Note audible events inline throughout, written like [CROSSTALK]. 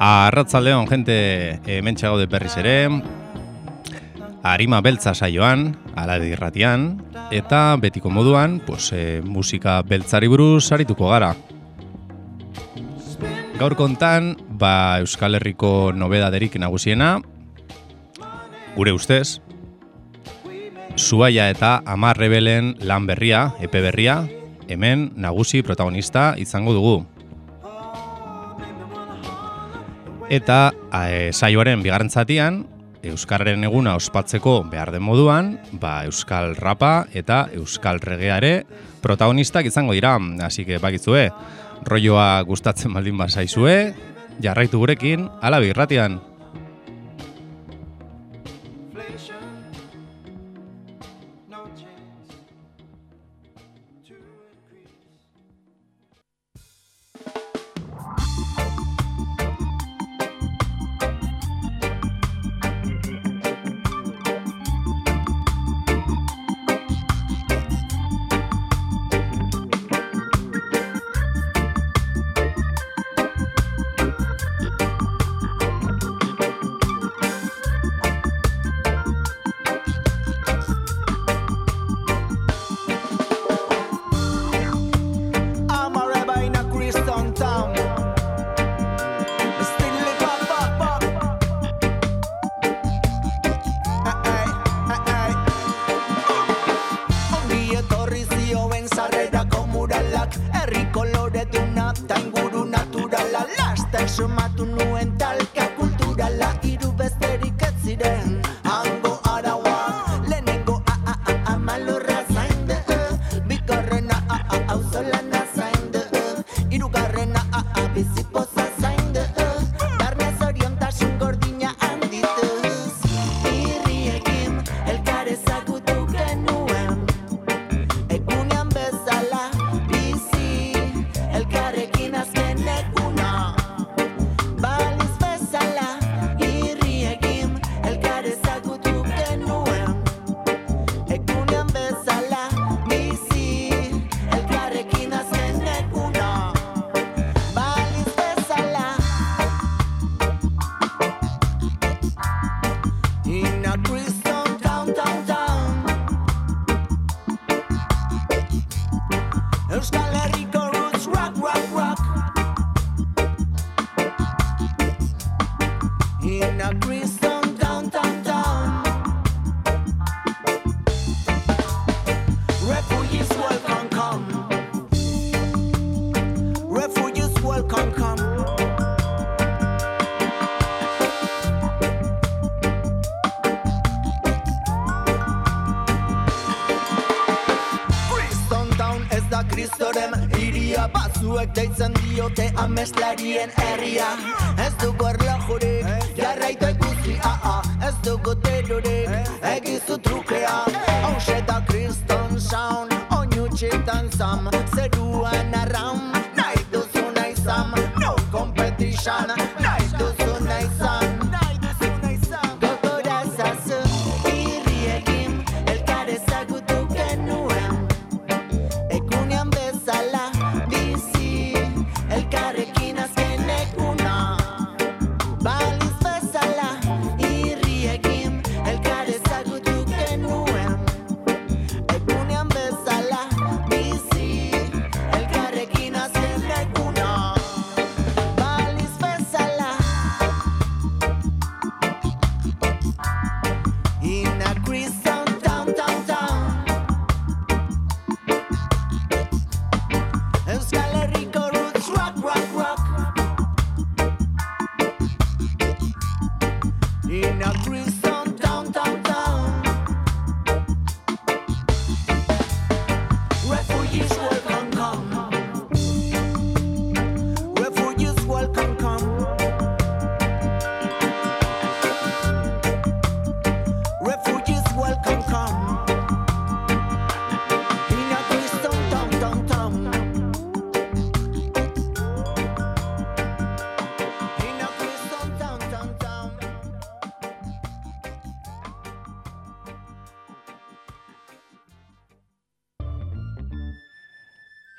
Arratzaldeon, jente, hemen txagaude berriz ere, harima beltza saioan, alade irratian, eta betiko moduan, pues, e, musika beltzari buruz arituko gara. Gaur kontan, ba, Euskal Herriko nobedaderik nagusiena, gure ustez, Zuaia eta Amar Rebelen lan berria, epe berria, hemen nagusi protagonista izango dugu. Eta e, saioaren bigarren zatian, Euskarren eguna ospatzeko behar den moduan, ba, Euskal Rapa eta Euskal Regeare protagonistak izango dira. Hasi que bakizue, rolloa gustatzen baldin bazaizue, jarraitu gurekin, ala birratian. Ameslarien herria. Ez dugu erlojurik, jarraitu ikusi aa ah, ah. Ez dugu terurik, egizu trukea. Hauxe da kriston saun, oinutxitan zam Zeruan arram,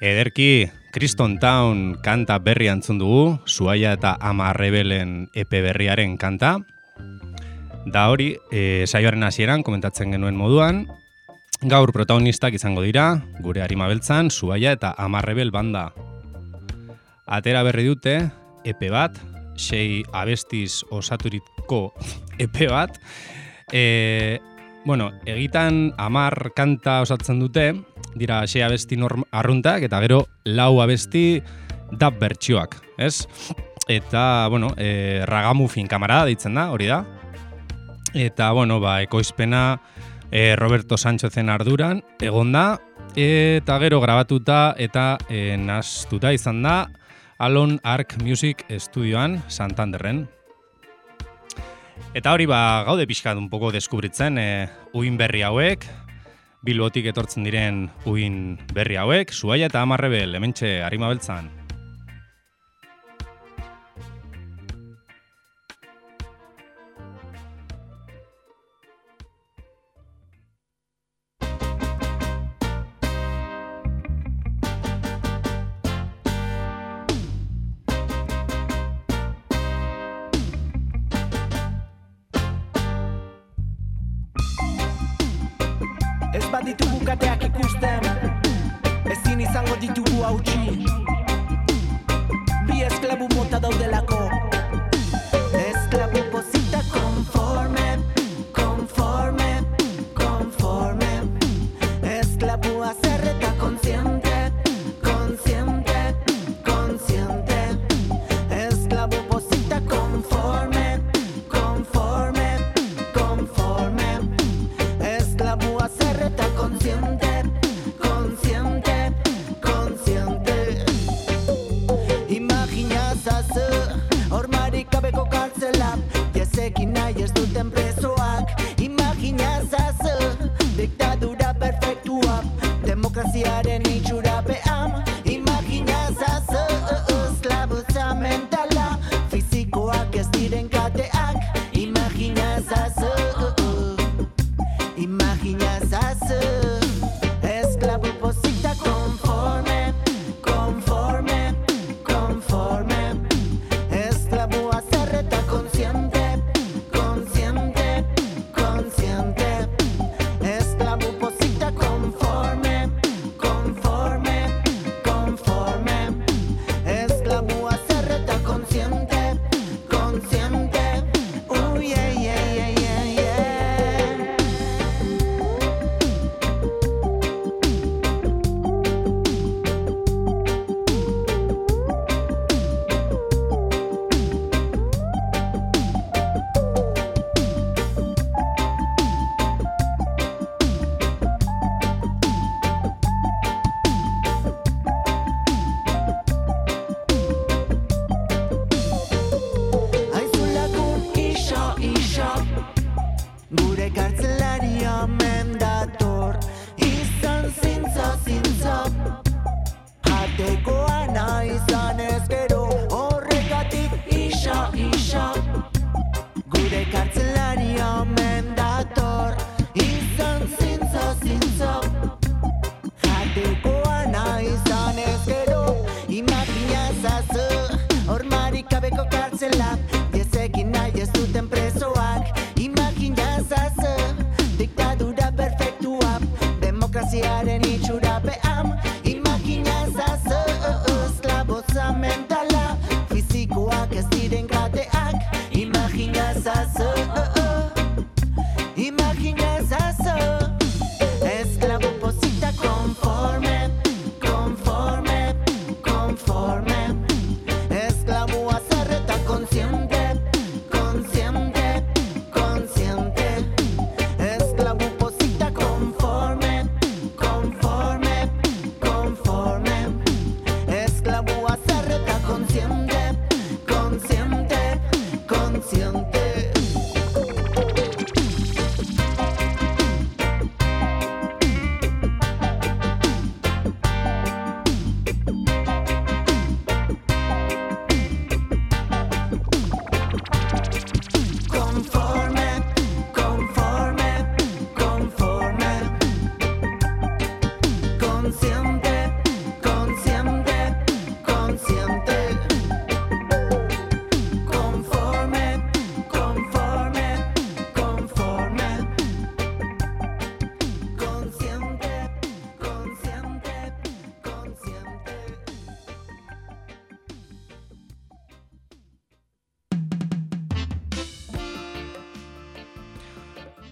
Ederki, Kriston Town kanta berri antzun dugu, Suaia eta Ama Rebelen epe berriaren kanta. Da hori, e, saioaren hasieran komentatzen genuen moduan, gaur protagonistak izango dira, gure harima beltzan, Suaia eta Ama Rebel banda. Atera berri dute, epe bat, sei abestiz osaturiko epe bat, e, bueno, egitan amar kanta osatzen dute, dira sei abesti norm arruntak, eta gero lau abesti dab bertxioak, ez? Eta, bueno, e, ragamufin kamara deitzen da, hori da. Eta, bueno, ba, ekoizpena e, Roberto Sánchezen arduran, egon da, eta gero grabatuta eta e, nastuta izan da Alon Arc Music Studioan Santanderren. Eta hori ba, gaude pixkat un poco deskubritzen e, uin berri hauek, Bilbotik etortzen diren uin berri hauek, Suaia eta Amarrebel, hementxe harima beltzan.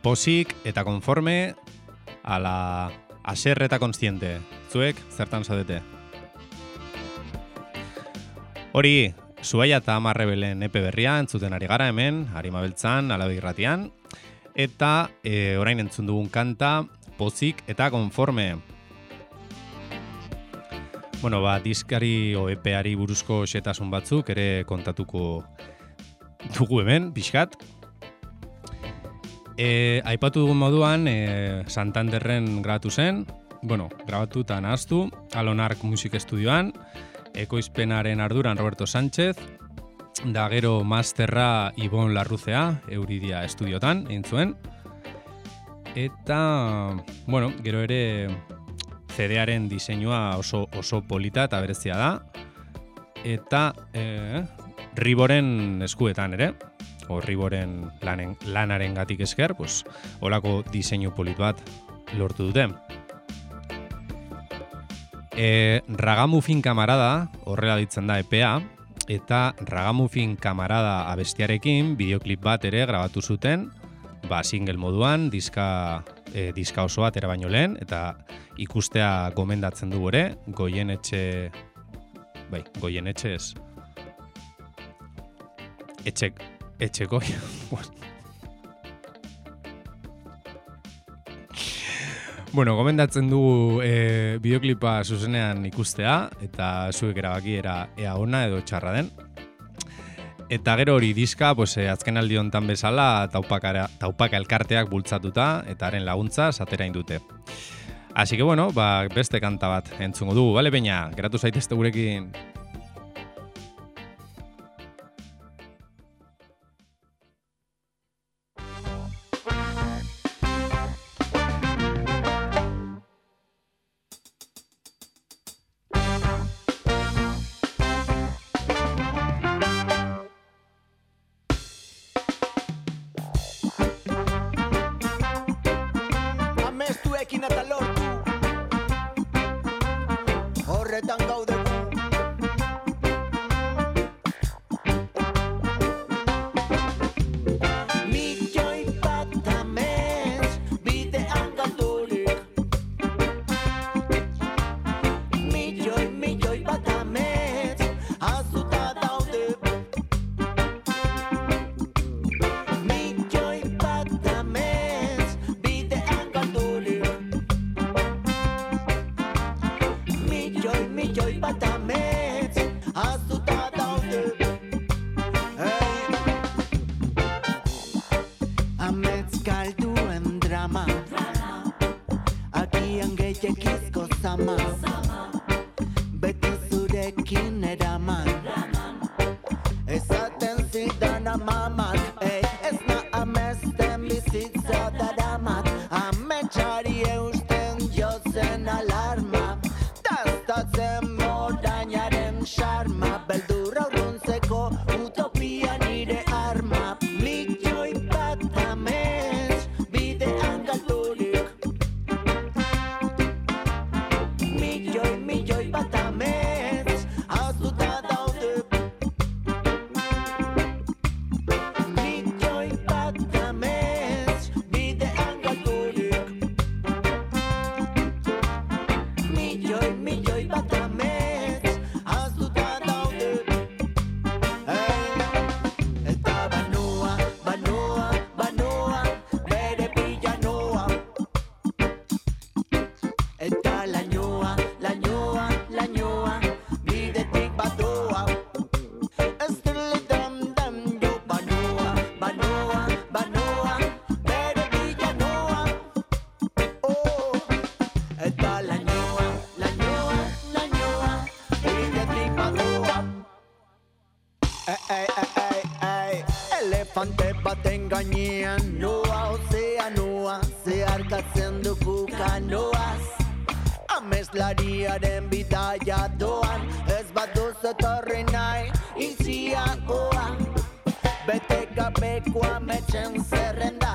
Posik eta konforme, ala aser eta konstiente. Zuek, zertan zaudete? Hori, Zuaia eta Amarrebelen epe berria entzuten ari gara hemen, harima beltzan, alabe irratian, eta e, orain entzun dugun kanta, pozik eta konforme. Bueno, ba, diskari o epeari buruzko xetasun batzuk ere kontatuko dugu hemen, pixkat. E, aipatu dugun moduan, e, Santanderren grabatu zen, bueno, grabatu eta nahaztu, Alonark Musik Estudioan, ekoizpenaren arduran Roberto Sánchez, da gero masterra Ibon Larruzea, Euridia Estudiotan, egin zuen. Eta, bueno, gero ere CD-aren diseinua oso, oso polita eta berezia da. Eta e, Riboren eskuetan ere, o Riboren lanen, lanaren gatik esker, pues, olako diseinu polit bat lortu dute. E, Ragamufin kamarada, horrela ditzen da EPA, eta Ragamufin kamarada abestiarekin bideoklip bat ere grabatu zuten, ba, single moduan, diska, e, diska oso bat baino lehen, eta ikustea gomendatzen du ere, goien etxe, bai, goien etxe ez, etxe, etxe goi, [LAUGHS] Bueno, gomendatzen dugu e, bideoklipa zuzenean ikustea, eta zuek erabaki era ea ona edo txarra den. Eta gero hori diska, pues, e, azken aldi honetan bezala, taupaka, taupaka elkarteak bultzatuta, eta haren laguntza satera indute. Así que bueno, ba, beste kanta bat entzungo dugu, bale, baina, geratu zaitezte gurekin Vete, capé, cuame, chen, serrenda.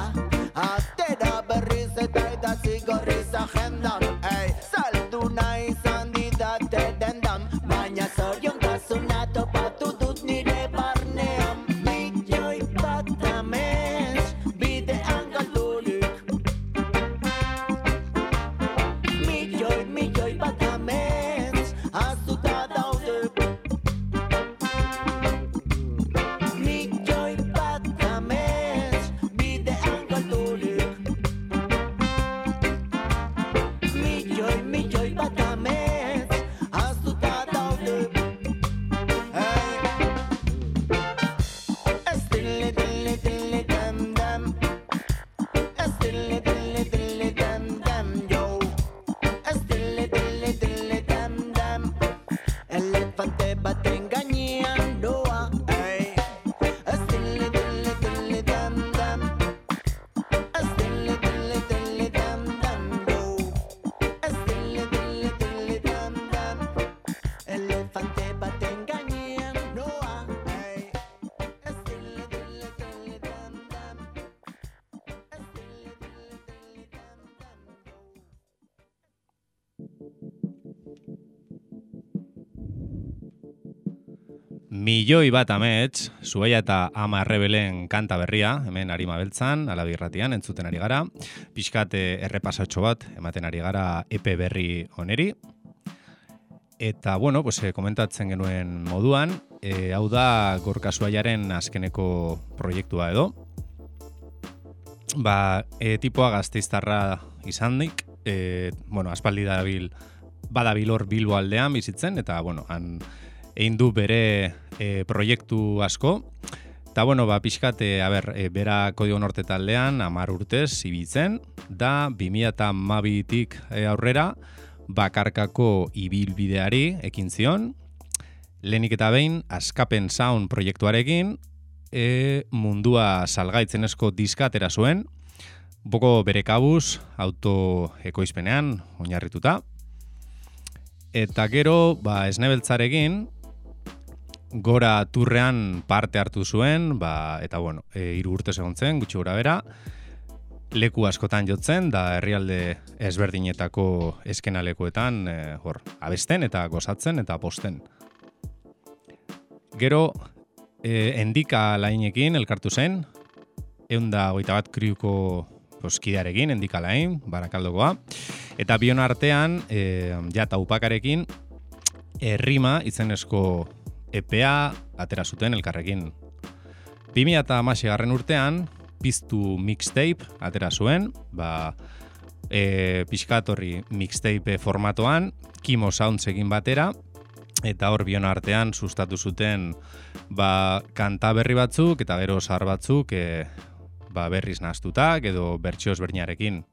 Milioi bat amets, zuaia eta ama errebelen kanta berria, hemen harima beltzan, alabirratian, entzuten ari gara, pixkat eh, errepasatxo bat, ematen ari gara epe berri oneri, Eta, bueno, pues, e, komentatzen genuen moduan, e, hau da gorka zuaiaren azkeneko proiektua edo. Ba, e, tipoa gazteiztarra izandik, e, bueno, aspaldi da bil, badabil hor bilbo aldean bizitzen, eta, bueno, han egin du bere e, proiektu asko. Eta, bueno, ba, pixkat, e, a ber, e, bera kodio norte taldean, amar urtez, ibitzen, da, 2000 eta mabitik e, aurrera, bakarkako ibilbideari ekin zion, lehenik eta behin, askapen sound proiektuarekin, e, mundua salgaitzenezko diskatera zuen, boko bere kabuz, auto ekoizpenean, oinarrituta, eta gero, ba, esnebeltzarekin, gora turrean parte hartu zuen, ba, eta bueno, e, iru urte segontzen, gutxi gura bera, leku askotan jotzen, da herrialde ezberdinetako eskenalekuetan e, hor, abesten eta gozatzen eta posten. Gero, e, endika lainekin elkartu zen, egun da goita bat kriuko poskidearekin, endika lain, barakaldokoa, eta bion artean, e, ja taupakarekin, errima izenezko EPA atera zuten elkarrekin. 2000 eta garren urtean, piztu mixtape atera zuen, ba, e, pixkatorri mixtape formatoan, Kimo Sounds egin batera, eta hor bion artean sustatu zuten ba, kanta berri batzuk eta gero zahar batzuk e, ba, berriz naztutak edo bertxioz berniarekin.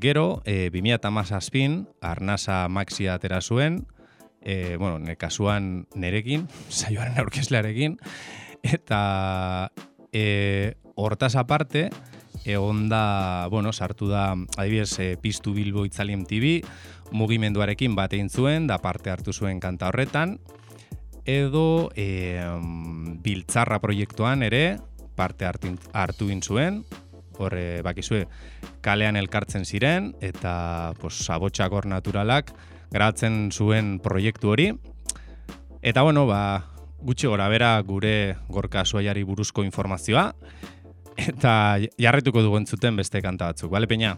Gero, e, 2000 azpin, Arnasa Maxia atera zuen, e, bueno, ne kasuan nerekin, [LAUGHS] saioaren aurkezlearekin, eta e, hortaz aparte, egon da, bueno, sartu da, adibidez, e, Piztu Bilbo Itzalien TV, mugimenduarekin bat egin zuen, da parte hartu zuen kanta horretan, edo e, biltzarra proiektuan ere parte hartu, hartu zuen, horre bakizue kalean elkartzen ziren, eta pues, abotxak hor naturalak gratzen zuen proiektu hori. Eta bueno, ba, gutxi gora bera gure gorka suaiari buruzko informazioa, eta jarretuko dugu entzuten beste kanta batzuk, bale peina?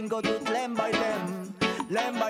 Gingo dut lehen bailen, lehen bailen taxi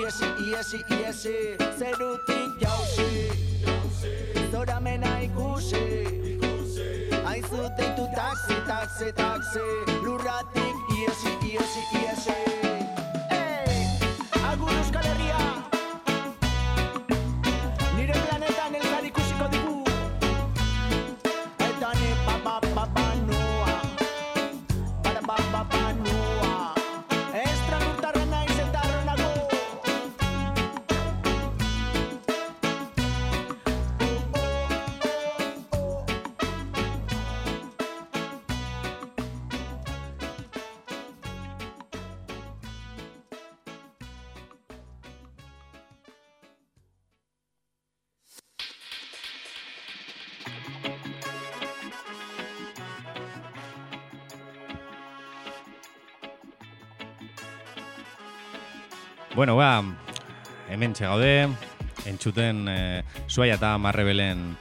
iesi, iesi, iesi. Zerutik jausi Zora mena ikusi. Aizu deitu taxi, taxi, taxi. Lurratik iesi, iesi, iesi. Hey, agur Euskal Herria Bueno, ba, hemen gaude, entzuten e, Suaia eta Marrebelen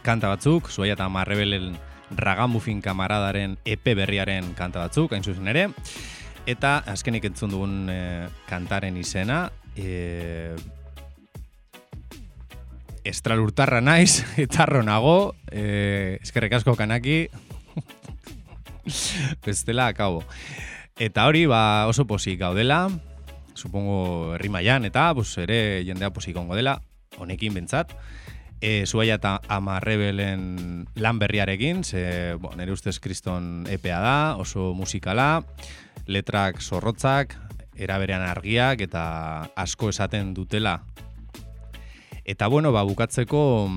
kanta batzuk, Suaia eta Marrebelen Ragamufin kamaradaren EP berriaren kanta batzuk, hain zuzen ere. Eta azkenik entzun dugun e, kantaren izena, e, estralurtarra naiz, [LAUGHS] eta nago, e, eskerrik asko kanaki, [LAUGHS] bestela akabo. Eta hori, ba, oso posik gaudela, supongo herri mailan eta pues, ere jendea posik ongo dela, honekin bentsat. E, Zuaia eta Amarrebelen lan berriarekin, ze bo, nire ustez kriston EPA da, oso musikala, letrak zorrotzak, eraberean argiak eta asko esaten dutela. Eta bueno, ba, bukatzeko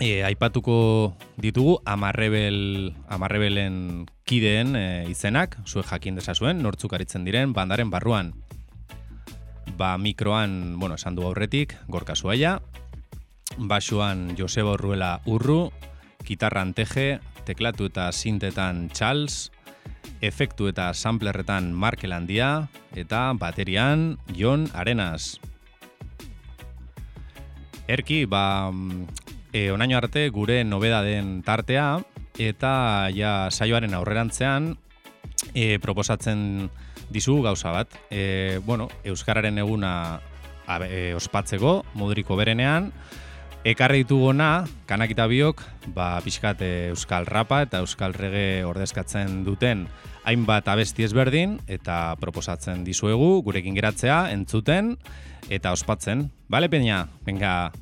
e, aipatuko ditugu Amarrebel, Amarrebelen kideen e, izenak, zuek jakin desazuen, nortzuk aritzen diren, bandaren barruan. Ba, mikroan, bueno, esan du aurretik, gorka zuaia, basuan Joseba Urruela Urru, gitarran teje, teklatu eta sintetan Charles, efektu eta samplerretan Markel Handia, eta baterian Jon Arenas. Erki, ba, e, onaino arte gure nobeda den tartea, eta ja saioaren aurrerantzean e, proposatzen dizu gauza bat. E, bueno, Euskararen eguna e, ospatzeko, moduriko berenean, ekarri ditugona, kanakita biok, ba, pixkat e, Euskal Rapa eta Euskal Rege ordezkatzen duten hainbat abesti ezberdin, eta proposatzen dizuegu, gurekin geratzea, entzuten, eta ospatzen. Bale, peña? Venga,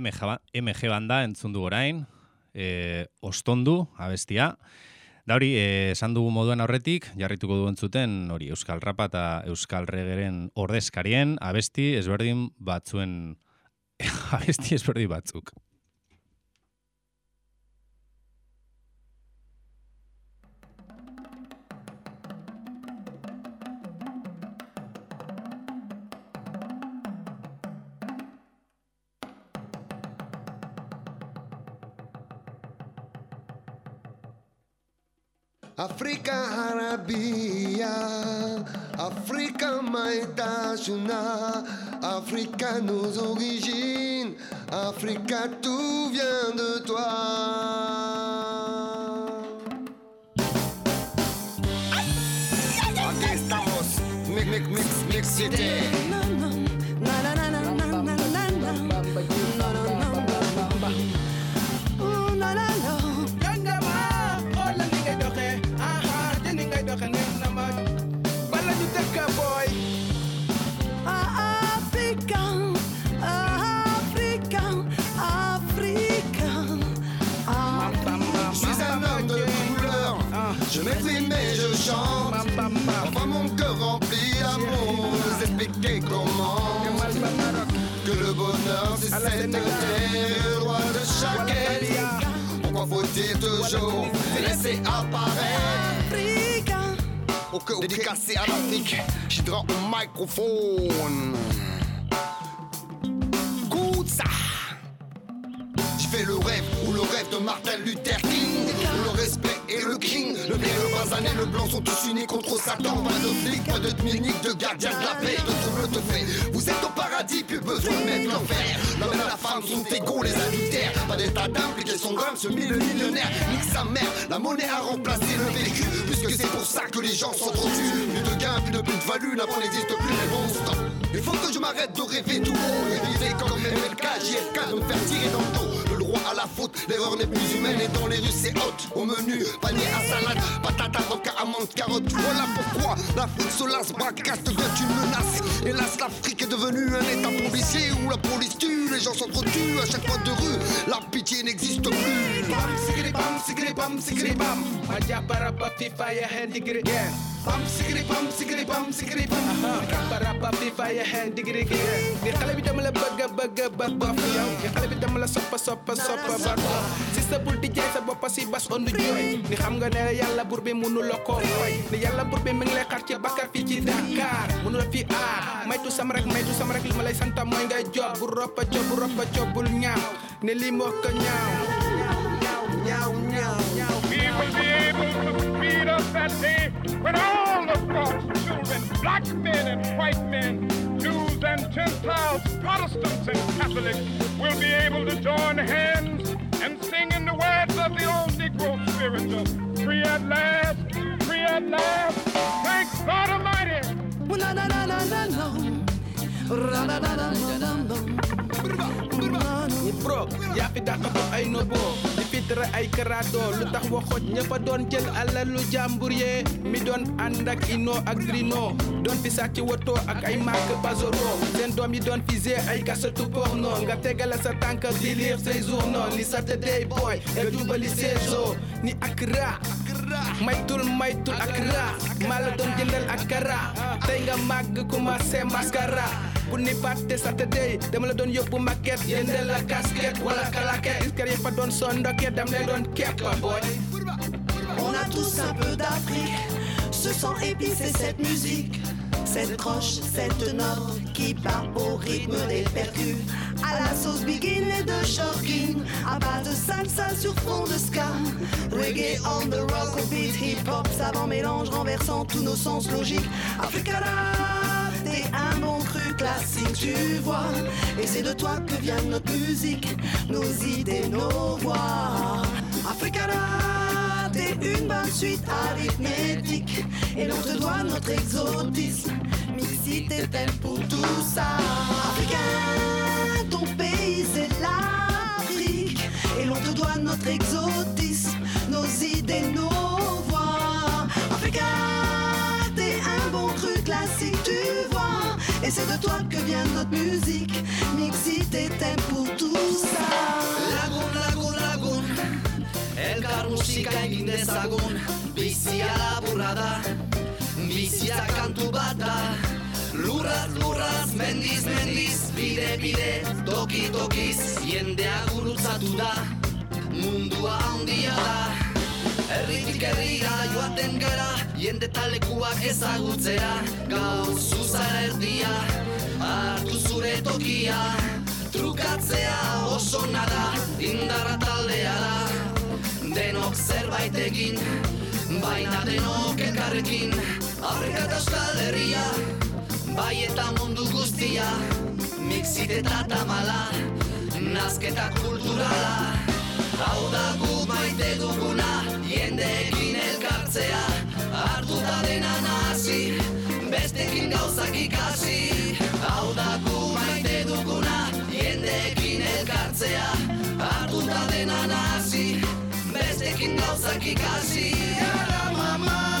MG, ba- MG banda entzun du orain, e, ostondu abestia. Da hori, eh, esan dugu moduan aurretik, jarrituko du entzuten hori Euskal Rapa eta Euskal Regeren ordezkarien abesti ezberdin batzuen [LAUGHS] abesti ezberdin batzuk. Afrika Maïtachuna, Africa nos origines, Africa tout vient de toi. Aquí estamos, Mix Mix Mix Mix c'est le droit de chaque être. Pourquoi faut-il toujours laisser apparaître Africa. Ok, dédicacé à l'Afrique, j'hydra au microphone. Écoute ça. J'ai fait le rêve ou le rêve de Martin Luther King. Le bien, le basané, le blanc sont tous unis contre Satan. Pas de flic, pas de clinique, de gardien de la paix, de trouble te fait. Vous êtes au paradis, plus besoin de mettre l'enfer. L'homme et la femme sont égaux, les adultères. Pas d'état d'impliquer son gomme, ce mille millionnaire. Nique sa mère, la monnaie a remplacé le vécu. Puisque c'est pour ça que les gens sont trop Plus de gains, plus de plus-value, l'avant n'existe plus les monstres. Il faut que je m'arrête de rêver tout haut. Et viser comme MLK, JFK, de me faire tirer dans le dos. Le droit à la faute, l'erreur n'est plus humaine. Et dans les rues, c'est hot. Au menu, panier à salade, patate, avocat, amande, carotte. Voilà pourquoi l'Afrique se lasse, bracasse devient une menace. Hélas, l'Afrique est devenue un état policier où la police tue, les gens s'entretuent à chaque fois de rue. La pitié n'existe plus. bam Bump sikri bump sikri bump sikri bump Rapa rapa في فايا هاند دقري قري قلبي دملة بقى بقى بقى فيو قلبي دملة sopa sopa nah, sopa بقى Sista bul di jay sa boppa si bas on the joy Ni xam nga ne yalla bur bi munu lo ko Ni yalla burbe mi ngi lay xar ci bakkar fi ci Dakar. Munu la fi aar Maytu sam rek maytu sam rek li ma lay santa mooy ngay job. Bu ropa job bu ropa job bul ñaaw Ne li moo ko ñaaw Ñaaw ñaaw ñaaw ñaaw People. Feed us that day when all of God's children, black men and white men, Jews and Gentiles, Protestants and Catholics, will be able to join hands and sing in the words of the old Negro spirit of free at last, free at last. Thank God Almighty. Na na na na na na. Ra na na na na na na. ñi bro yaa fi dàq ay nobo di fitre ay karaado lu tax waxooj ña fa doon jël alalu jàmbur mi doon ànd ak ino ak grino doon fi sàcc woto ak ay marque bazoro seen doom yi doon fisé ay kasetu porno. Nga tegale sa tànk di lire say journaux. Ni Saturday boy nga jubali seeso. Ni ak ra maytul maytul ak ra maa la doon jëndal ak kara tey nga màgg commencé mascara On a tous un peu d'Afrique, ce sang épicé, cette musique, cette croche, cette note qui part au rythme des percus. À la sauce begin et de shocking, à base de salsa sur fond de ska. Reggae on the rock, au beat hip-hop, savant mélange renversant tous nos sens logiques. Africana, un bon cru classique, tu vois. Et c'est de toi que vient notre musique, nos idées, nos voix. Africana, t'es une bonne suite arithmétique. Et l'on te doit notre exotisme. Mixité thème pour tout ça. Africain, ton pays c'est l'Afrique. Et l'on te doit notre exotisme, nos idées, nos c'est de toi que vient notre musique. Mixité t'aime pour tout ça. Lagun, lagun, lagun. Elkar musika egin dezagun Bizia laburra da Bizia kantu bat da Lurraz, lurraz, mendiz, mendiz Bide, bide, toki, tokiz Jendea gurutzatu da Mundua handia da. Herritik herria joaten gara, jende talekuak ezagutzera. Gau zuzara erdia, hartu zure tokia. Trukatzea oso nada, indarra taldea da. Denok zerbait egin, baina denok elkarrekin. Aurrek eta euskal herria, bai eta mundu guztia. Mixit eta tamala, nazketa kulturala Hau da guk maite duguna, jendeekin elkartzea. Artuta dena nazi, bestekin gauzak ikasi. Hau da guk maite duguna, jendeekin elkartzea. Artuta dena nazi, bestekin gauzak ikasi. Ara mama.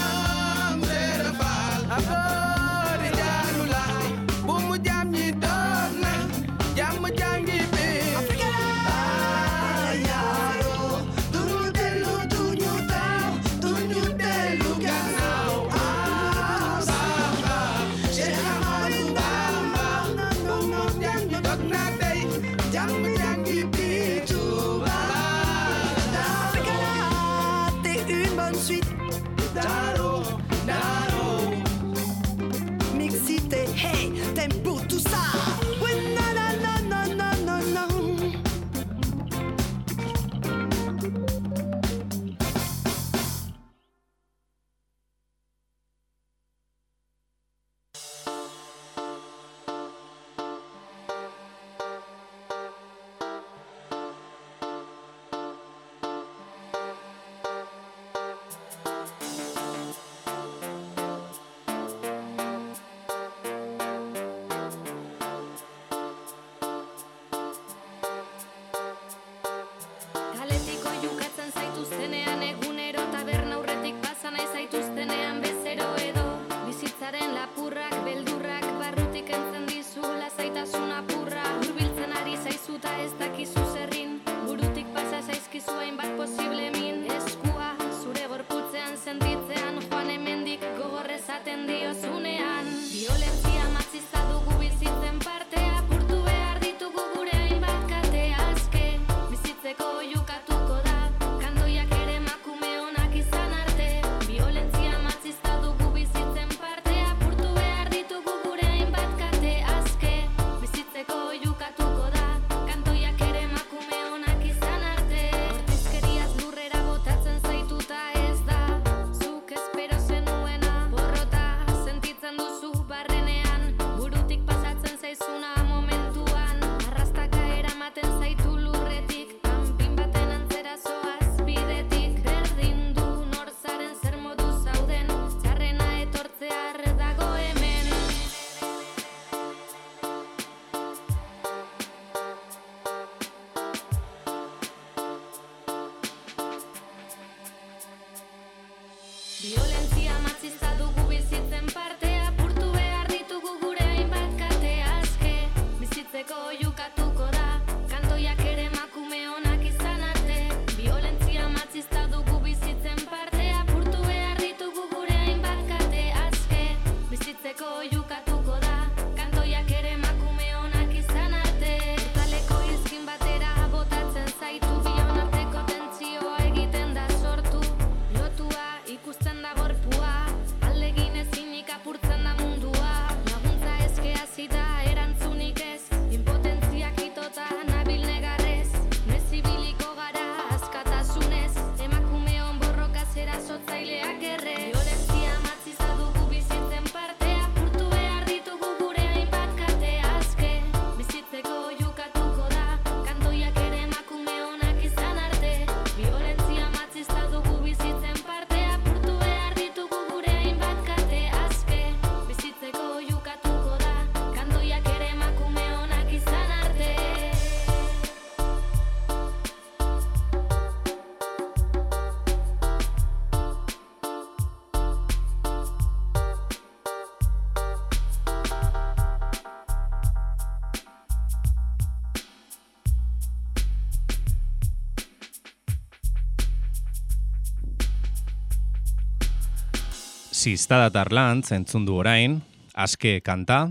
Ziztadatar lantz entzun du orain, aske kanta,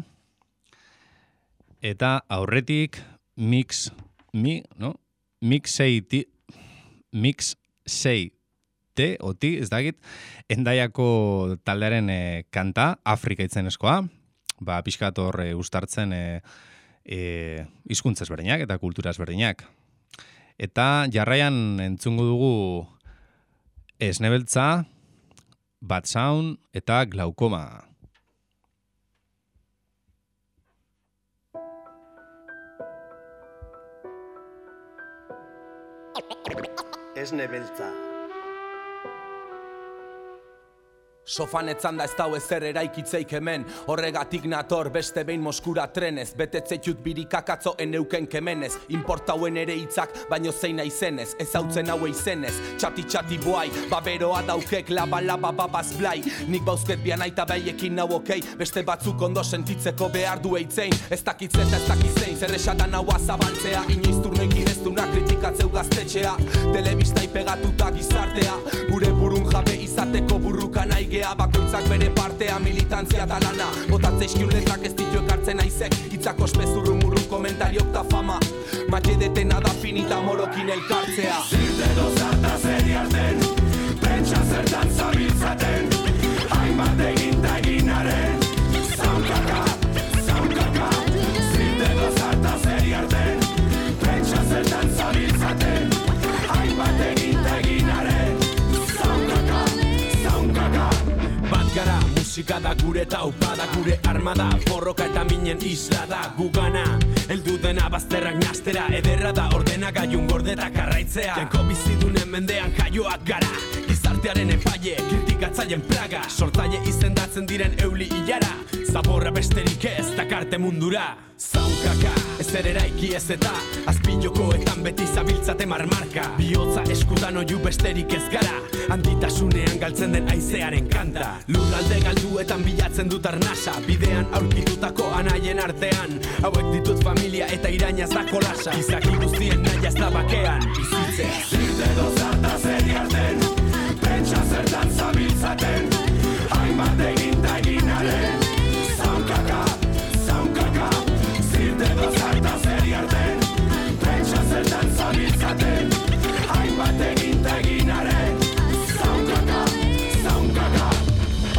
eta aurretik mix, mi, no? Mix sei ti, mix sei te, oti, ez dakit, endaiako taldearen eh, kanta, Afrika itzenezkoa, ba, pixkat hor e, ustartzen e, e, izkuntzez berdinak eta kulturaz berdinak. Eta jarraian entzungo dugu esnebeltza, bat sound eta glaukoma. Esne beltza. Sofan etzan da ez dau ezer eraikitzeik hemen. Horregatik nator beste behin moskura trenez. Betetzeitut birikakatzo eneuken kemenez. Importauen ere hitzak baino zein naizenez. Ez hautzen haue izenez Txati txati boai Baberoa daukek laba laba babaz blai. Nik bauzket bian aita behiekin nau okei. Beste batzuk ondo sentitzeko behar du eitzein. Ez dakitzen eta ez dakitzein Zer esadan haua zabantzea Inoiz turnoekin ez duna kritikatzeu gaztetxea. Telebista pegatuta gizartea. Gure burun jabe izateko burruka nahi gea bakoitzak bere partea militantzia da lana. Botatze iskiun letrak ez ditu ekartzen aizek Itzak ospezurru murru komentariok ta fama. Mate detena da finita morokin elkartzea. Zirte dozarta zeri arten Pentsa zertan zabiltzaten. Hainbat egin da eginaren musika da gure taupa da gure armada. Borroka eta minen isla da gugana. Eldu dena bazterrak nastera Ederra da ordena gaiun gordeta karraitzea. Janko bizidunen mendean jaioak gara Gizartearen epaile, kritikatzaileen plaga Sortzaile izendatzen diren euli hilara Zaborra besterik ez dakarte mundura. Zaunkaka, ez eraiki ez eta Azpilokoetan beti zabiltzate marmarka. Biotza eskutan oiu besterik ez gara. Handitasunean galtzen den aizearen kanta. Lurralde galduetan bilatzen dut arnasa. Bidean aurkitutako anaien artean. Hauek ditut familia eta irainaz da kolasa Izaki guztien nahi ez da bakean. Bizitzea Zirte dozarta zeri arten Pentsa zertan zabiltzaten Hainbat egin da eginaren Zaunkaka, zaunkaka Zirte dozarta zeri arten Pentsa zertan zabiltzaten Hainbat egin da eginaren Zaunkaka, zaunkaka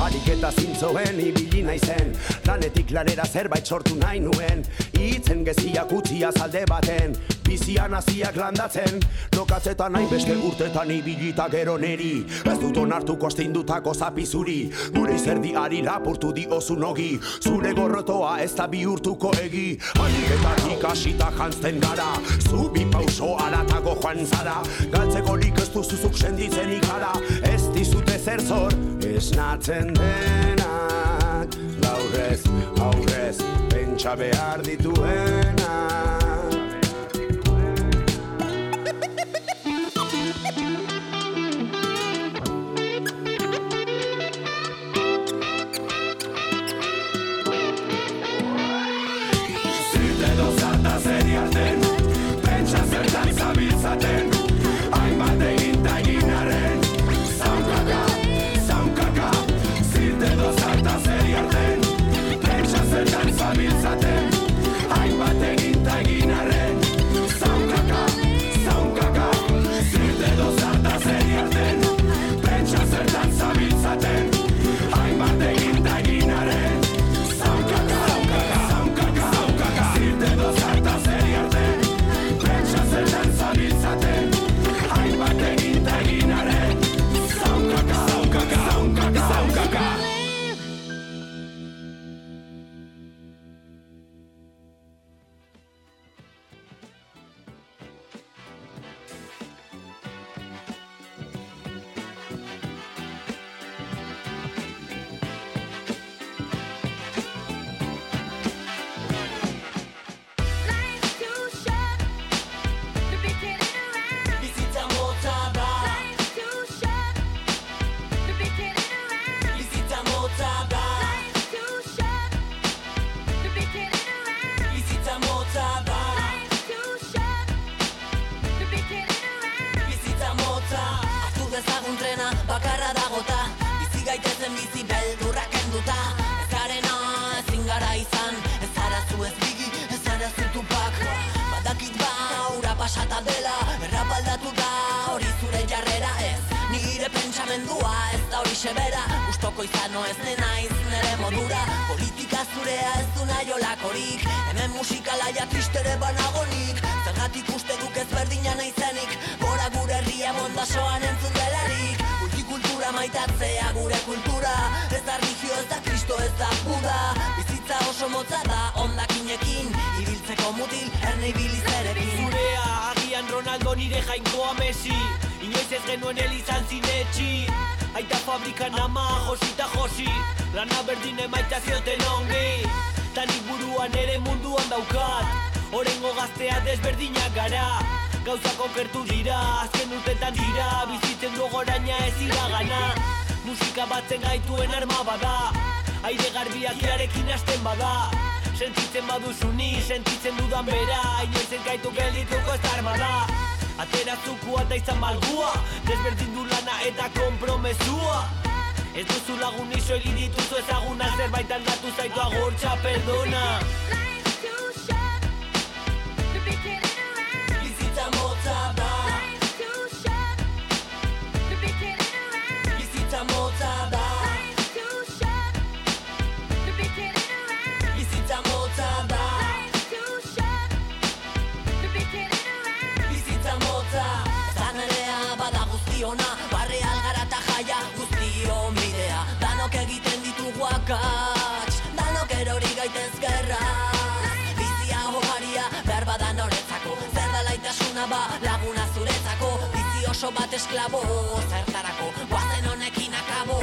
Ariketa zintzoen ibili naizen. Lanetik lanera zerbait sortu nahi nuen. Itzen geziak utzi azalde baten. Bizian hasiak landatzen. Lokatzetan nahi beste urtetan ibilita gero neri. Ez dut onartuko astindutako zapizuri. Gure izerdi ari lapurtu di osu nogi. Zure gorrotoa ez da bihurtuko egi. Ariketatik hasita jantzten gara. Zu bi pauso aratago joan zara. Galtzeko lik ez duzuzuk senditzen ikara. Ez dizute zer zor esnatzen denak Gaurrez, aurrez, pentsa behar dituenak pentsamendua ez da hori sebera Gustoko izano ez ne naiz nere modura. Politika zurea ez du nahi olakorik. Hemen musikalaia tristere banagonik. Zergatik uste duk ez berdina naizenik Gora gure herria mondasoan entzun delarik. Multikultura maitatzea gure kultura. Ez da religio ez da kristo ez da buda. Bizitza oso motza da ondakinekin Ibiltzeko mutil erne ibili zerekin. Zurea agian Ronaldo nire jainkoa Messi Inoiz ez genuen elizan zinetxi. Aita fabrikan ama josi eta josi. Lana berdin emaita zioten ongi. Tanik buruan ere munduan daukat. Orengo gaztea desberdinak gara. Gauzak okertu dira, azken urtetan dira. Bizitzen gogoraina ez iragana. Musika batzen gaituen arma bada. Aire garbiak irarekin hasten bada. Sentitzen baduzu ni, sentitzen dudan bera. Inoiz ez gaitu geldituko ez armada Atera zukua eta izan malgua. Desberdin du lana eta kompromesua Ez duzu lagun iso egin dituzu ezaguna. Zerbait aldatu zaitu agurtza, perdona oso bat esklabo zertarako Guazen honekin akabo.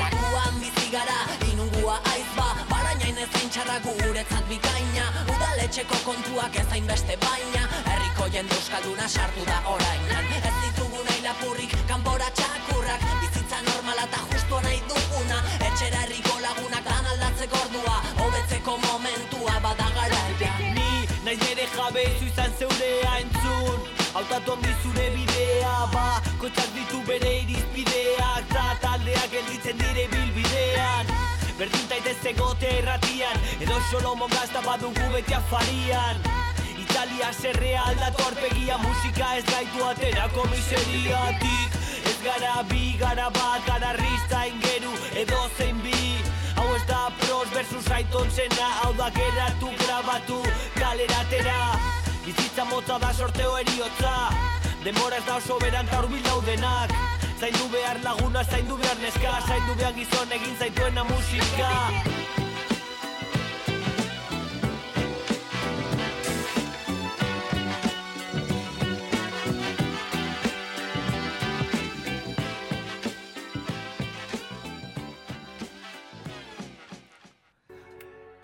Lakuan bizi gara inungua aiz ba Barainain ezain txarra guretzat bikaina. Udaletxeko kontuak ezain beste baina Herriko jende euskalduna sartu da orainan. Ez ditugu nahi lapurrik kanpora txakurrak Bizitza normala eta justua nahi duguna. Etxera herriko lagunak lan aldatzeko ordua Hobetzeko momentua bada garaia. Ni naiz nire jabe zu izan zeurea entzun Hautatu handi zure bidea ba Kotxak ditu bere irizpideak Ta taldeak gelditzen dire bilbidean. Berdin taitez egote erratian Edo solo mongazta badugu beti afarian. Italia serrea aldatu arpegia Musika ez gaitu aterako miseriatik. Ez gara bi, gara bat, gara rista ingeru Edo zein bi. Hau ez da pros versus aiton zena Hau da geratu, grabatu, kaleratera Bizitza motza da sorteo eriotza Demora ez da oso beran ta hurbil daudenak. Zaindu behar laguna, zaindu behar neska. Zaindu behar gizon egin zaituena musika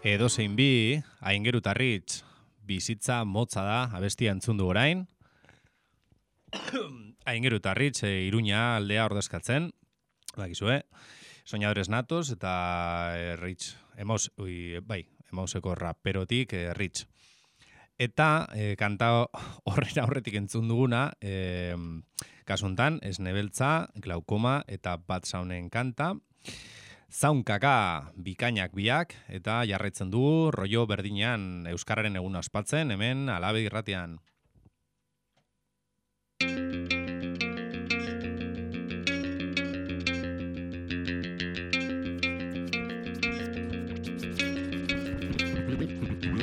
Edo zein bi, aingerutarritz, bizitza motza da, abestia entzun du orain. [COUGHS] aingerutarritz, e, iruña aldea ordezkatzen, bakizue, soñadores natos eta e, Rich, emos, ui, bai, emoseko raperotik e, Rich. Eta e, kanta [LAUGHS] horrera horretik entzun duguna, e, kasuntan, esnebeltza, glaukoma eta bat saunen kanta, Zaunkaka bikainak biak eta jarraitzen dugu rollo berdinean Euskararen egun aspatzen hemen alabe irratian.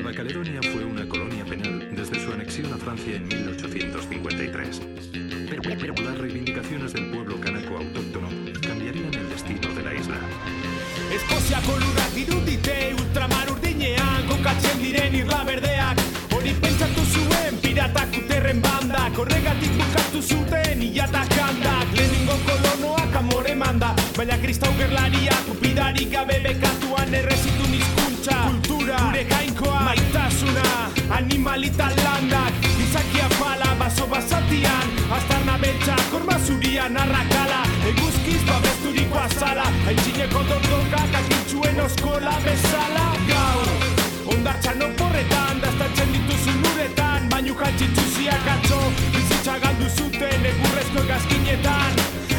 Nueva Caledonia fue una colonia penal desde su anexión a Francia en 1853. Pero, las reivindicaciones del pueblo canaco autóctono cambiarían el destino de la isla. Eskoziako lurrak dirudite ultramar urdinean kokatzen diren irla berdeak Hori pentsatu zuen piratak uterren bandak Horregatik bukatu zuten ilatak handak Lehenengo kolonoak amore manda Baina kristau gerlariak upidarik gabe bekatuan zurian, arrakala Eguzkiz babesturiko azala Aintzineko dordokak akintxuen oskola bezala. Gaur, ondartxan oporretan Daztatzen dituzun uretan Bainu jantxitzuziak atzo Bizitza galdu zuten egurrezko gazkinetan.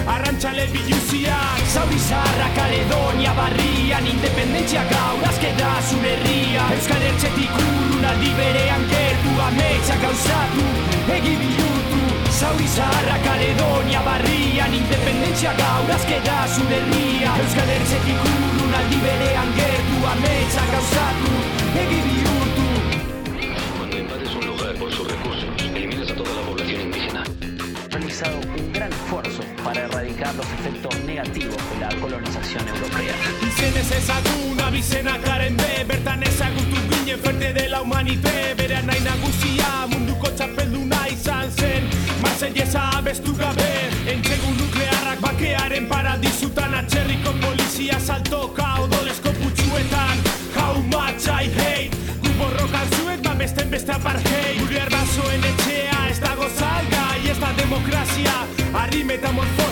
Arrantxale biluziak Zauri zarra Kaledonia barrian. Independentzia gaur azkeda zure herria. Euskal Hertzetik urrun aldi berean gertu Ametsa gauzatu egi bihurtu Zauri zarra Kaledonia barrian Independentzia gaur azkeda zure herria Euskal Hertzetik urrun aldi berean gertu ametsa gauzatu egi bihurtu para erradicar los efectos negativos de la colonización europea. Izenez ezaguna bizenakaren be Bertan ezagutu ginen ferte dela humanite Bere nahi nagusia munduko txapelduna izan zen Marsellesa abestu gabe Entzegu nuklearrak bakearen paradizutan Atxerriko polizia saltoka odolezko putxuetan How much I hate Gu borrokan zuek babesten beste apartheid Gure arbazoen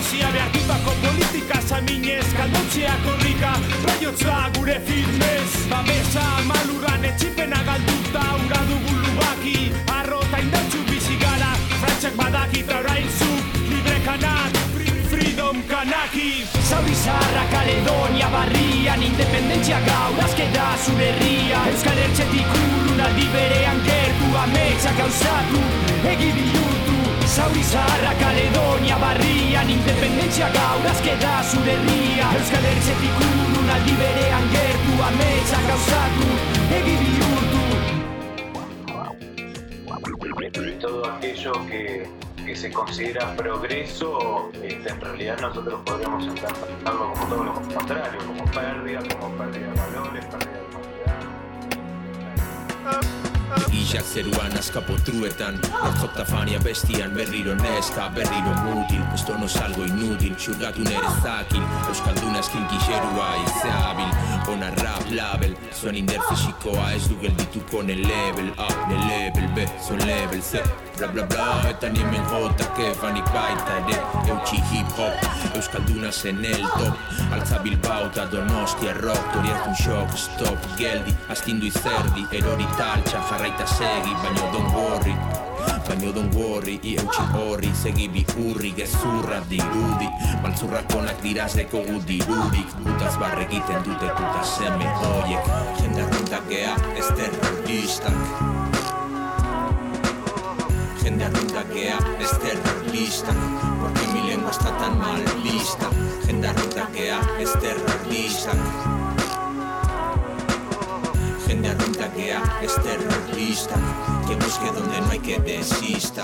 metamorfosia behartutako politika Saminez galdotzea korrika Raiotza gure filmez Babesa malurran etxipena galduta Ura dugu lubaki Arro eta indartxu bizi gara. Frantxak badaki eta orain zu Libre kanak Freedom kanaki. Zauri zaharra Kaledonia barrian Independentzia gaur azkeda zure herria. Euskal Hertzetik urrun aldi berean gertu Ametsa gauzatu egi bihurtu Zauri zaharra Kaledonia barrian Independentzia gaur azkeda zure herria Euskal Hertzetik urrun aldi berean gertu Ametsa gauzatu egi bihurtu todo aquello que, que se considera progreso, este, en realidad nosotros podríamos interpretarlo como todo lo contrario, como pérdida, como pérdida de valores, pérdida de humanidad. Isak zeruan askapotruetan Nortzota fania bestian berriro neska Berriro mutil, esto no salgo inútil Xurgatu nere zakil Euskalduna eskinki xerua izabil Ona rap label Zuen inder fisikoa ez du geldituko ne level A, ne level B, zuen level C Bla bla bla, eta nimen jota kefanik baita ere Eutxi hip hop, Euskalduna zen el top Altza Bilbao eta Donostia rock Toriartun shock, stop, geldi Astindu izerdi, erori taltxa Jarraita segi, baino don't worry. Baino don't worry, i eutxi horri. Segi bi hurri, gezurra dirudi. Maltzurrak onak diraz deko gu dirudik Gutaz barre egiten dute puta seme hoiek Jende arruntak gea, ez terroristak. Jende arruntak gea, ez terroristak. Porque mi lengua está tan mal vista. Jende arruntak gea, ez terroristak Jende arruntak gea, ez terroristak Que busque donde no hay que desista.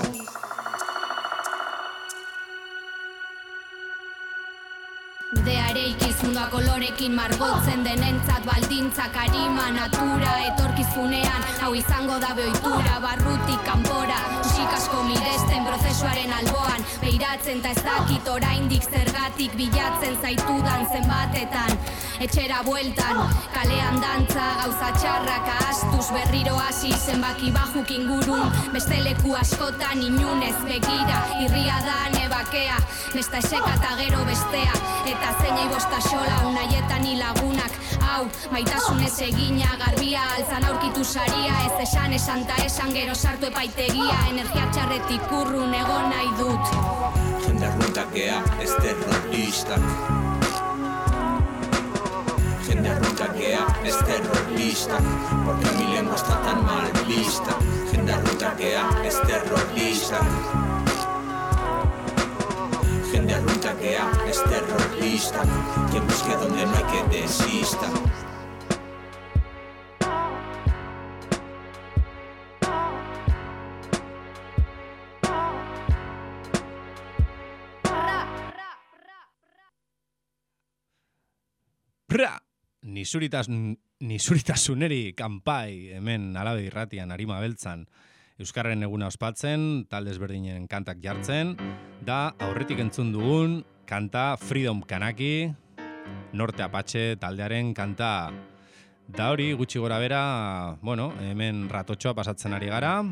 Deare ikizuna kolorekin margotzen denentzat baldintzak arima natura etorkizunean hau izango da beoitura barrutik kanpora musik asko miresten prozesuaren alboan beiratzen ta ez dakit oraindik zergatik bilatzen zaitudan zenbatetan etxera bueltan kalean dantza gauza txarrak ahastuz berriro hasi zenbaki bajuk ingurun. Beste leku askotan inunez begira irria da nebakea. Nesta eseka eta gero bestea eta zeinei bosta xola unaietan hilagunak. Hau maitasunez egina garbia altzan aurkitu saria. Ez esan esan ta esan gero sartu epaitegia. Energia txarretik urrun egon nahi dut. Jende arruntak gea, ez terroristak Jende arruntak gea, ez terroristak Porque mi lengua está tan mal vista. Jende arruntak gea, ez terroristak Jende arruntak gea, ez terroristak Que busque donde no hay que desista Nisuritas, nisuritasuneri kanpai hemen alabe irratian arima beltzan. Euskarren eguna ospatzen, talde ezberdinen kantak jartzen, da aurretik entzun dugun kanta Freedom Kanaki, Norte Apache taldearen kanta Da hori gutxi gora bera, bueno, hemen ratotxoa pasatzen ari gara,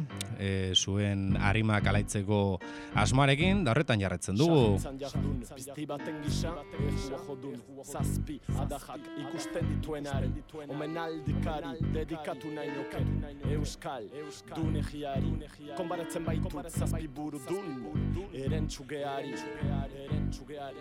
e, zuen harimak alaitzeko asmoarekin, da horretan jarretzen dugu. Zazpi, adajak ikusten dituenaren, omenaldikari, dedikatu nahi nuke, euskal, dunegiari, konbaratzen baitut zazpi buru dun, erentzugeari, erentzugeari.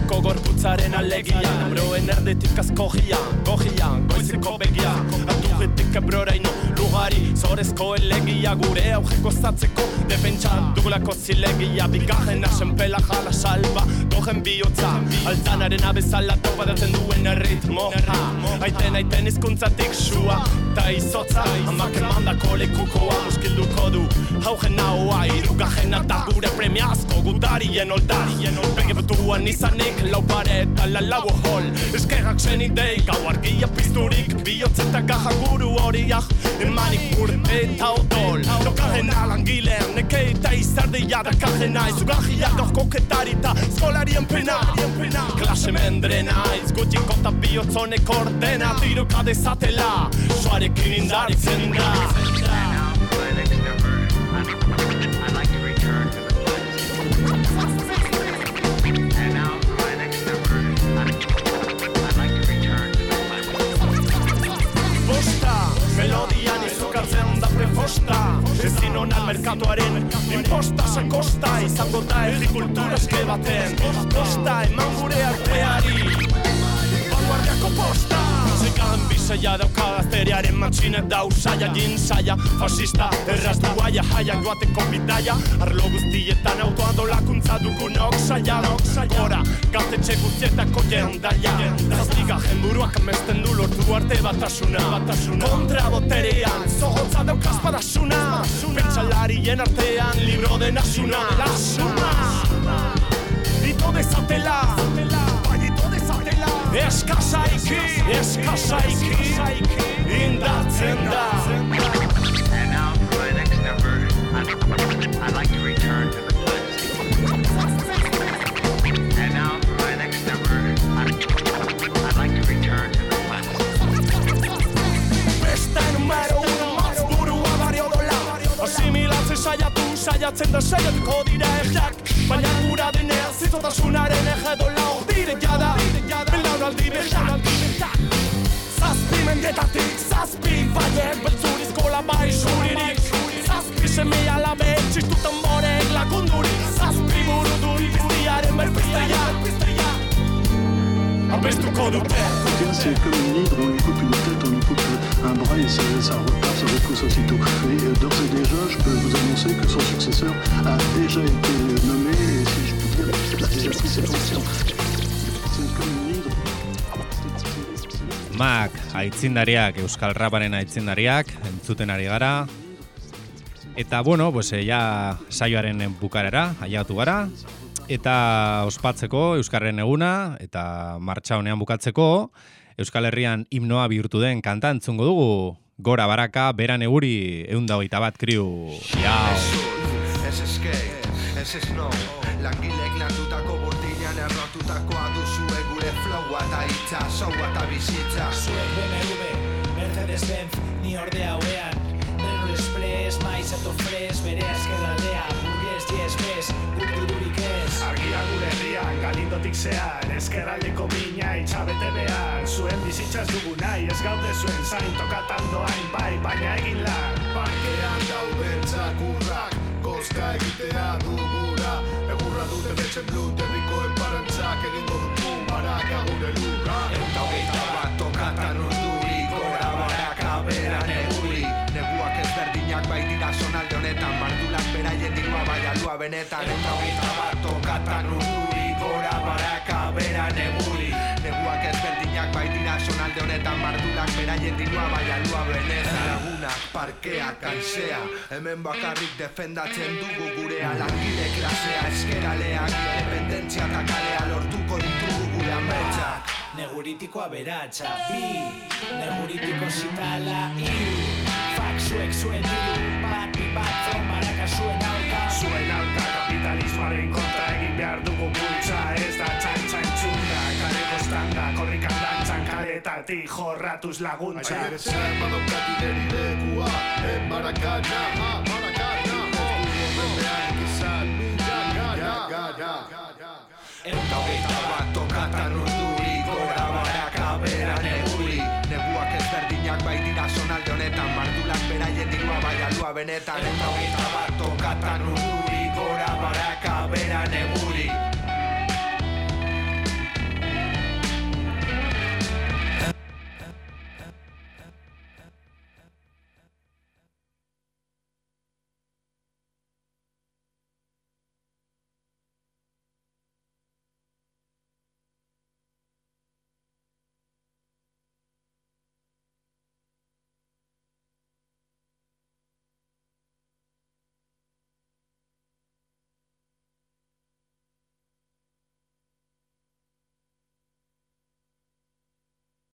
Hau, mentzeko gorputzaren alegia. Broen erdetik azkogia, gogia, goizeko begia. Atugetik ebroraino lugari, zorezko elegia. Gure aujeko zatzeko, defentsa dugulako zilegia. Bigarren asen pela jala salba, gogen bihotza. Altanaren abezala topadatzen duen erritmo. Aiten, aiten izkuntzatik sua, ta izotza. Amak emandako lekukoa muskilduko du. Haugen naua, irugajena da gure premiazko Gutarien oldarien. Bege butuan izanik, lau pare eta la lau hol Eskerrak zen idei, gau argia pizturik. Bihotzetak gaja guru horiak Emanik urte eta odol. Lokajena langilean, neke eta izardia da kajena Izugajia gaur koketari eta eskolarien pena Klase mendrena, izgutiko eta bihotzonek ordena. Tiroka dezatela, soarekin indaritzen da izukatzen da prefosta. Ezin onan merkatuaren imposta sakosta Izango da errikultura eske baten. Bosta, eman gure arteari. Vanguardiako posta Zegan bizaia dauka gazteriaren matxinet da usaia Jin saia, fasista, erraz duaia Jaia joateko bidaia Arlo guztietan autoandolakuntza dugunok saia Gora, gaztetxe guztietako jendaia Zazpiga jenburuak amesten du lortu arte batasuna. Kontra boterean, zogotza daukaz badasuna Pentsalarien artean, libro de nasuna. Lasuna Ito dezatela Bai, ito dezatela Eskasaiki, eskasaiki Indartzen da. And now, for my next number, I'd, I'd like to return to the And now, for my next number, I'd, I'd like to return to the Beste numero uno burua bario dola Asimilatzen saiatu, saiatzen da saiatuko dira egiak Baina gura denean zitotasunaren egedola Ordire jada, belaunaldi behar Zazpi mendetatik, zazpi baiek Beltzurizko labai suririk Zazpi seme alabe, txistu tamborek lagundurik. Zazpi buru duri biztiaren berpizteia Abestuko dute Bien, c'est comme une hydre, on lui coupe une tête, on lui coupe un bras et ça, ça repart, ça repousse aussitôt. Et euh, d'ores et déjà, je peux vous annoncer que son successeur a déjà été nommé, et si je puis dire, il a déjà pris ses fonctions. C'est comme une hydre. Mak, aitzindariak, Euskal Raparen aitzindariak, entzuten ari gara. Eta, bueno, pues, eh, ja saioaren bukarera, aiatu gara. Eta ospatzeko Euskarren eguna, eta martxa honean bukatzeko, Euskal Herrian himnoa bihurtu den kanta entzungo dugu. Gora baraka, beran eguri, eunda hogeita bat kriu. Jau! Ez eske, ez ez no Langilek landutako burdinan errotutakoa duzue gure flowa eta hitza, soua eta bizitza Zuek BMW, Mercedes-Benz, ni ordea hoean Renault Express, maiz eto fres, bere azkerraldea Burgues, yes, bez, guk dudurik ez Argia gure herrian, galindotik zean Ezkerraldeko bina itxabete behar. Zuen bizitzaz dugu nahi, ez gaude zuen zain. Tokatan doain bai, baina egin lan. Parkean dauden txakurrak Koska egitea dugura Egurra dute betxen blut Herrikoen parantzak egingo dugu Baraka gure luka. Eta hogeita bat sonalde honetan Mardulak beraien dirua bai alua benetan. Eta hogeita bat tokatan urduri Gora baraka bera neguri Neguak ezberdinak baitira sonalde honetan Mardulak beraien dirua bai alua benetan. Lagunak, parkeak, kansea Hemen bakarrik defendatzen dugu gurea Langile klasea, eskeraleak Independentzia eta kalea lortuko ditugu gure ametsak. Neguritiko aberatsa, bi. Neguritiko zitala, Fak zuek zuen diru, bat bi bat zon baraka zuen aurka. Zuen aurka kapitalismoaren kontra egin behar dugu bultza Ez da txan txan txunda, kare kostanda Korrikan dantzan karetatik jorratuz laguntza. Aire zer badaukat ideri lekua En Maracana, ha, dugu mendean izan, gana, gana Eta hogeita bat tokatan urduri Gora baraka bera neguri Neguak ezberdinak baitira sonalde honetan Mardulak beraien dirua bai alua benetan Eta hogeita bat tokatan urduri Gora baraka bera neguri